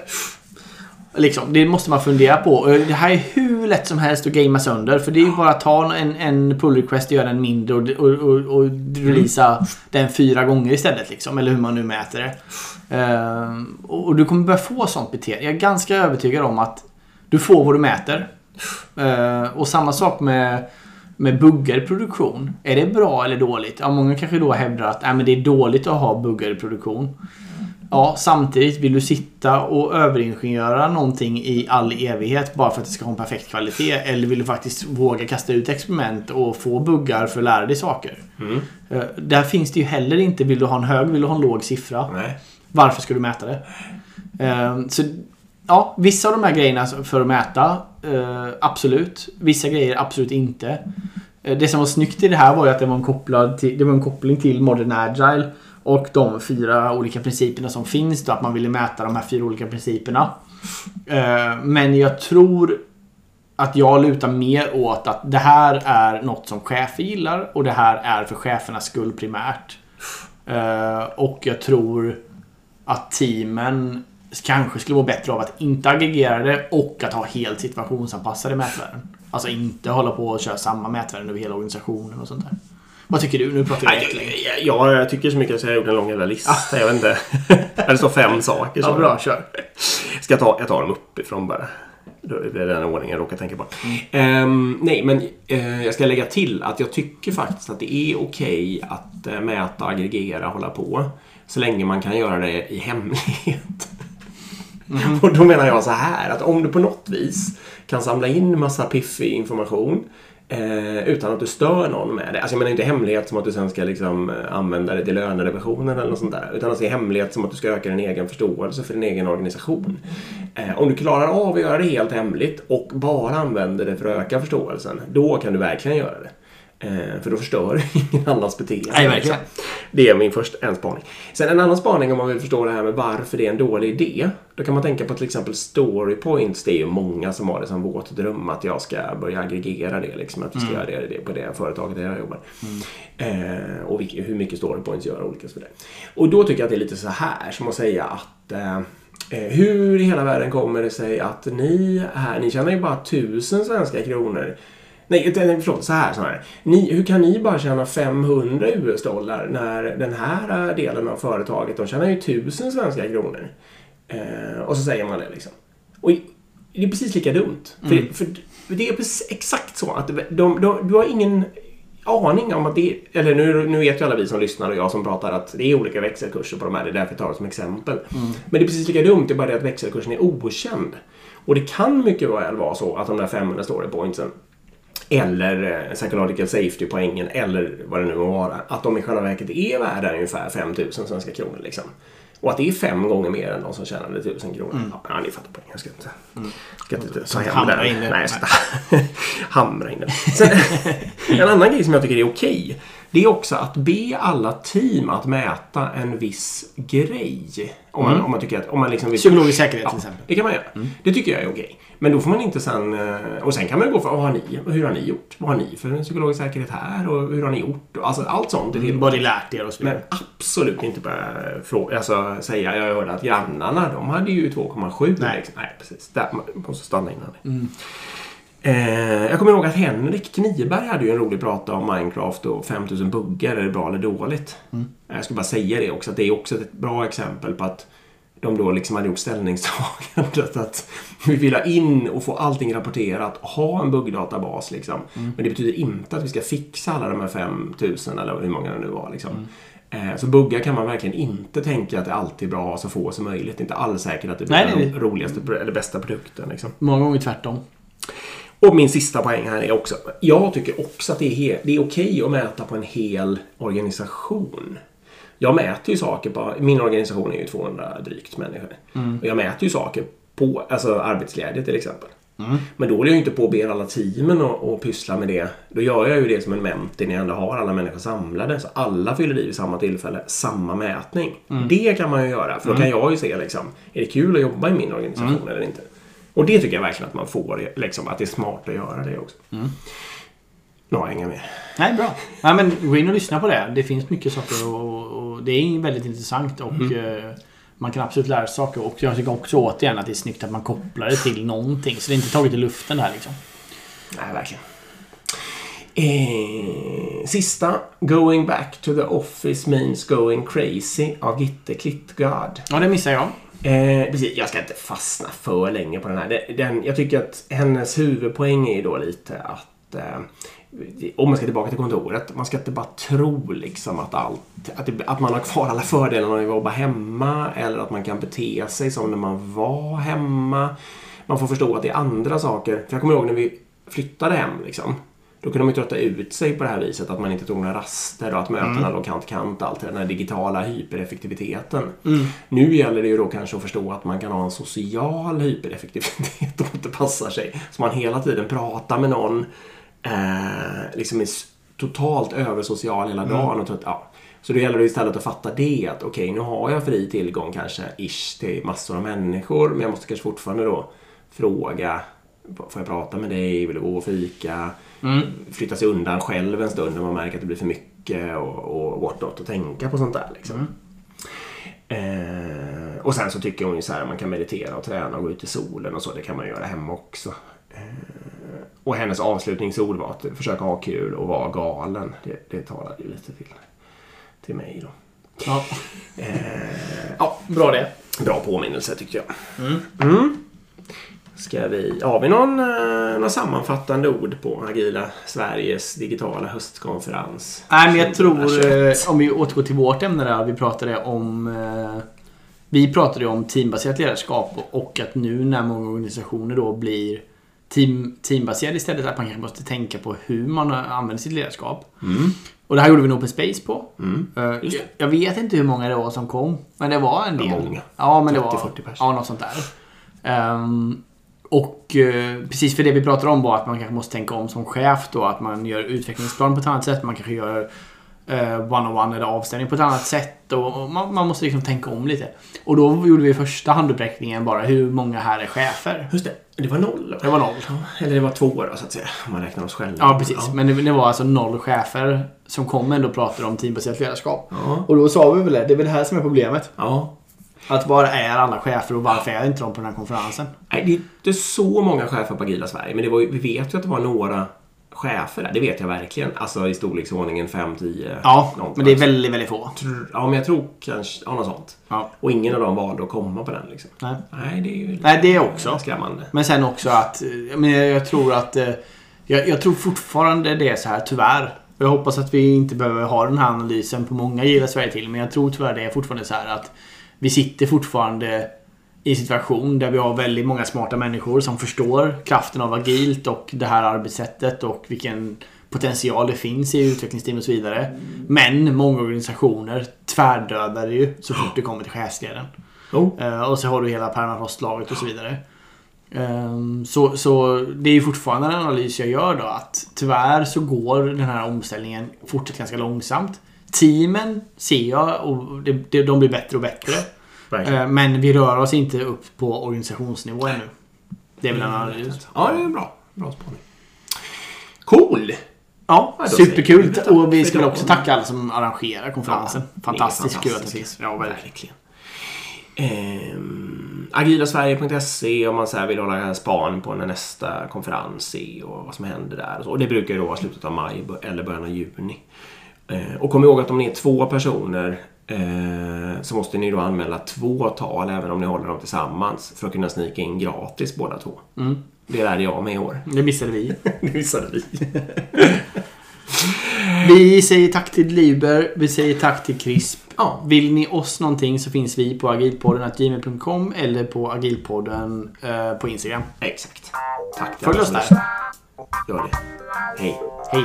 Liksom, det måste man fundera på. Det här är hur lätt som helst att gamea sönder. För det är ju bara att ta en, en pull request och göra den mindre och, och, och, och releasa den fyra gånger istället. Liksom, eller hur man nu mäter det. Och, och du kommer börja få sånt beteende. Jag är ganska övertygad om att du får vad du mäter. Eh, och samma sak med, med buggar i produktion. Är det bra eller dåligt? Ja, många kanske då hävdar att äh, men det är dåligt att ha buggar i produktion. Ja, samtidigt vill du sitta och överingenjöra någonting i all evighet bara för att det ska ha en perfekt kvalitet? Eller vill du faktiskt våga kasta ut experiment och få buggar för att lära dig saker? Mm. Eh, Där finns det ju heller inte, vill du ha en hög, vill du ha en låg siffra? Nej. Varför ska du mäta det? Eh, Så ja, vissa av de här grejerna för att mäta, eh, absolut. Vissa grejer absolut inte. Eh, det som var snyggt i det här var ju att det var en, kopplad till, det var en koppling till Modern Agile och de fyra olika principerna som finns. Då, att man ville mäta de här fyra olika principerna. Eh, Men jag tror att jag lutar mer åt att det här är något som chefer gillar och det här är för chefernas skull primärt. Eh, Och jag tror att teamen kanske skulle vara bättre av att inte aggregera det och att ha helt situationsanpassade mätvärden. Alltså inte hålla på och köra samma mätvärden över hela organisationen och sånt där. Vad tycker du? Nu pratar jag Nej, jättelänge. Ja, jag tycker så mycket så jag har gjort en lång jävla lista. Jag vet inte. det står fem saker. Ja, bra. Kör. Ska jag ta, jag tar dem uppifrån bara. Det är den ordningen jag råkar tänka på. Ehm, nej, men eh, jag ska lägga till att jag tycker faktiskt att det är okej att eh, mäta, aggregera, hålla på. Så länge man kan göra det i hemlighet. Och då menar jag så här att om du på något vis kan samla in massa piffig information Eh, utan att du stör någon med det. Alltså jag menar inte hemlighet som att du sen ska liksom eh, använda det till lönerevisionen eller något sånt där. Utan alltså hemlighet som att du ska öka din egen förståelse för din egen organisation. Eh, om du klarar av att göra det helt hemligt och bara använder det för att öka förståelsen. Då kan du verkligen göra det. Eh, för då förstör ingen annans beteende. Nej, verkligen. Det är min första en spaning. Sen en annan spaning om man vill förstå det här med varför det är en dålig idé. Då kan man tänka på till exempel story points. Det är ju många som har det som våt dröm att jag ska börja aggregera det. Liksom, att vi ska göra det, på det företaget där jag jobbar. Eh, och hur mycket story points gör olika. Så där. Och då tycker jag att det är lite så här som att säga att eh, eh, hur i hela världen kommer det sig att ni här, ni tjänar ju bara tusen svenska kronor Nej, nej, förlåt. Så här, så här. Ni, hur kan ni bara tjäna 500 US-dollar när den här delen av företaget, de tjänar ju 1000 svenska kronor. Eh, och så säger man det liksom. Och det är precis lika dumt. Mm. För, för det är precis, exakt så att de, de, de, du har ingen aning om att det Eller nu, nu vet ju alla vi som lyssnar och jag som pratar att det är olika växelkurser på de här. Det är därför jag tar det som exempel. Mm. Men det är precis lika dumt. Det är bara det att växelkursen är okänd. Och det kan mycket väl vara så att de där 500 story pointsen eller eh, psychological safety-poängen eller vad det nu må vara. Att de i själva verket är värda ungefär 5000 svenska kronor. Liksom. Och att det är fem gånger mer än de som tjänade 1000 kronor. Mm. Ja, ni fattar poängen. Jag ska inte, ska inte ta hem den. in. Nej, jag ska hamra in den. Sen, en annan grej som jag tycker är okej. Det är också att be alla team att mäta en viss grej. Om man, Mm. om man tycker att... Om man liksom vill, Psykologisk säkerhet Ja, till exempel. det kan man göra. Det tycker jag är okej. Men då får man inte sen... eh, Och sen kan man gå för vad har ni? Hur har ni gjort? Vad har ni för psykologisk säkerhet här? Och hur har ni gjort? Alltså allt sånt är till. Vad ni lärt er och så Men absolut inte börja fråga, alltså, säga jag hörde att grannarna de hade ju 2,7. Nej. Liksom. Nej, precis. Där man måste stanna innan det. Eh, jag kommer ihåg att Henrik Kniberg hade ju en rolig prata om Minecraft och 5000 buggar. Är det bra eller dåligt? Jag ska bara säga det också, att det är också ett bra exempel på att de då liksom hade gjort ställningstagandet att vi vill ha in och få allting rapporterat och ha en buggdatabas. Liksom. Men det betyder inte att vi ska fixa alla de här 5000 eller hur många det nu var. Liksom. Eh, Så buggar kan man verkligen inte tänka att det alltid är bra att ha så få som möjligt. Det är inte alls säkert att det blir Nej, den roligaste eller bästa produkten. Liksom. Många gånger tvärtom. Och min sista poäng här är också, jag tycker också att det är, det är okej att mäta på en hel organisation. Jag mäter ju saker på, min organisation är ju 200 drygt människor. Och jag mäter ju saker på, alltså arbetsglädje till exempel. Men då håller jag ju inte på och ber alla teamen och, och pyssla med det. Då gör jag ju det som en mentor när jag ändå har alla människor samlade. Så alla fyller i vid samma tillfälle, samma mätning. Det kan man ju göra, för då kan jag ju se liksom, är det kul att jobba i min organisation eller inte? Och det tycker jag verkligen att man får, liksom, att det är smart att göra det också. Nu har jag inga mer. Nej, bra. Nej, men gå in och lyssna på det. Det finns mycket saker och, och det är väldigt intressant och eh, man kan absolut lära sig saker. Och jag tycker också återigen att det är snyggt att man kopplar det till någonting. Så det är inte taget i luften där liksom. Nej, verkligen. Eh, sista. Going back to the office means going crazy av Gitte Klittgard. Ja, det missar jag. Eh, precis, jag ska inte fastna för länge på den här. Den, den, jag tycker att hennes huvudpoäng är då lite att eh, om man ska tillbaka till kontoret, man ska inte bara tro liksom att allt, att, det, att man har kvar alla fördelar när man jobbar hemma eller att man kan bete sig som när man var hemma. Man får förstå att det är andra saker. För jag kommer ihåg när vi flyttade hem liksom. Då kunde de ju trötta ut sig på det här viset att man inte tog några raster och att mötena låg kant kant allt den här digitala hypereffektiviteten. Nu gäller det ju då kanske att förstå att man kan ha en social hypereffektivitet om det passar sig. Så man hela tiden pratar med någon eh, liksom är totalt översocial hela dagen. Och trött, ja. Så då gäller det istället att fatta det att okej, nu har jag fri tillgång kanske ish till massor av människor men jag måste kanske fortfarande då fråga Får jag prata med dig? Vill du gå och fika? Flytta sig undan själv en stund när man märker att det blir för mycket och, och whatnot och tänka på sånt där. Liksom. Eh, och sen så tycker hon ju så här man kan meditera och träna och gå ut i solen och så. Det kan man göra hemma också. Eh, och hennes avslutningsord var att försöka ha kul och vara galen. Det, det talade ju lite till, till mig då. Ja, Eh, ja, bra det. bra påminnelse tyckte jag. Mm. Ska vi, har vi någon, eh, någon sammanfattande ord på Agila Sveriges digitala höstkonferens? Nej, men jag tror, 2021? eh, om vi återgår till vårt ämne där, vi pratade om... Eh, vi pratade om teambaserat ledarskap och att nu när många organisationer då blir team, teambaserad istället. Att man kanske måste tänka på hur man använder sitt ledarskap. Mm. Och det här gjorde vi en Open Space på. Mm. Jag, jag vet inte hur många det var som kom. Men det var en del. många. Ja, men det var 30-40 pers. Ja, något sånt där. Ehm, och eh, precis för det vi pratade om var att man kanske måste tänka om som chef då. Att man gör utvecklingsplan på ett annat sätt. Man kanske gör eh, one-on-one eller avstämning på ett annat sätt. Och, och man, man måste liksom tänka om lite. Och då gjorde vi första handuppräckningen bara. Hur många här är chefer? Just det. Det var noll. Det var noll. Eller det var två då, så att säga. Om man räknar oss själva. Ja, precis. Ja. Men det, det var alltså noll chefer som kom ändå och pratade om teambaserat ledarskap. Ja. Och då sa vi väl det, det är väl det här som är problemet. ja. Att var är alla chefer och varför är inte de på den här konferensen? Nej, det är inte så många chefer på Agila Sverige. Men det var, vi vet ju att det var några chefer där. Det vet jag verkligen. Alltså i storleksordningen 5-10. Ja, någonstans. men det är väldigt, väldigt få. Ja, men jag tror kanske... Ja, något sånt. Ja. Och ingen av dem valde att komma på den liksom. Nej. Nej, det är ju... Nej, det också. Skrämmande. Men sen också att, eh, men jag, tror att, eh, jag, jag tror fortfarande det är så här, tyvärr. Jag hoppas att vi inte behöver ha den här analysen på många gillar Sverige till. Men jag tror tyvärr det är fortfarande så här att vi sitter fortfarande i en situation där vi har väldigt många smarta människor som förstår kraften av agilt och det här arbetssättet och vilken potential det finns i utvecklingsteam och så vidare. Men många organisationer tvärdödar det ju så fort det kommer till chefsleden. Jo. Eh, och så har du hela permafrostlaget och så vidare. Ehm, så, så det är ju fortfarande en analys jag gör då att tyvärr så går den här omställningen fortsatt ganska långsamt. Teamen ser jag och det, det, de blir bättre och bättre. Verkligen. Eh, men vi rör oss inte upp på organisationsnivå ännu. Det är väl en analys. Ja, det är bra. Bra spaning. Cool! Ja, superkul. vi Och vi väl också tacka alla som arrangerar konferensen. Ja, fantastiskt kul att det finns. Ja, verkligen. Ehm, agilasverige.se om man så vill hålla span på när nästa konferens är och vad som händer där. Och, så. och det brukar ju då vara slutet av maj eller början av juni. Eh, och kom ihåg att om ni är två personer eh, så måste ni då anmäla två tal även om ni håller dem tillsammans för att kunna snika in gratis båda två. Mm. Det lärde jag mig i år. Det missade vi. Det missade vi. Vi säger tack till Liber. Vi säger tack till CRISP. Ja. Vill ni oss någonting så finns vi på agilpodden.gmail.com eller på agilpodden eh, på Instagram. Exakt. Tack Följ oss där. Gör det. Hej. Hej!